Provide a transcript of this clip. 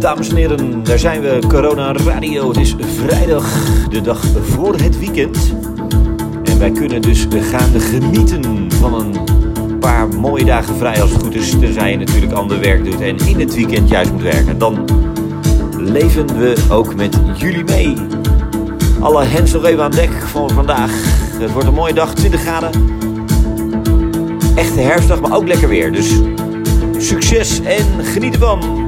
dames en heren, daar zijn we, Corona Radio. Het is vrijdag, de dag voor het weekend. En wij kunnen dus gaan genieten van een paar mooie dagen vrij als het goed is. terwijl je natuurlijk ander werk doet en in het weekend juist moet werken. Dan leven we ook met jullie mee. Alle hens nog even aan dek voor vandaag. Het wordt een mooie dag, 20 graden. Echte herfstdag, maar ook lekker weer. Dus succes en geniet ervan.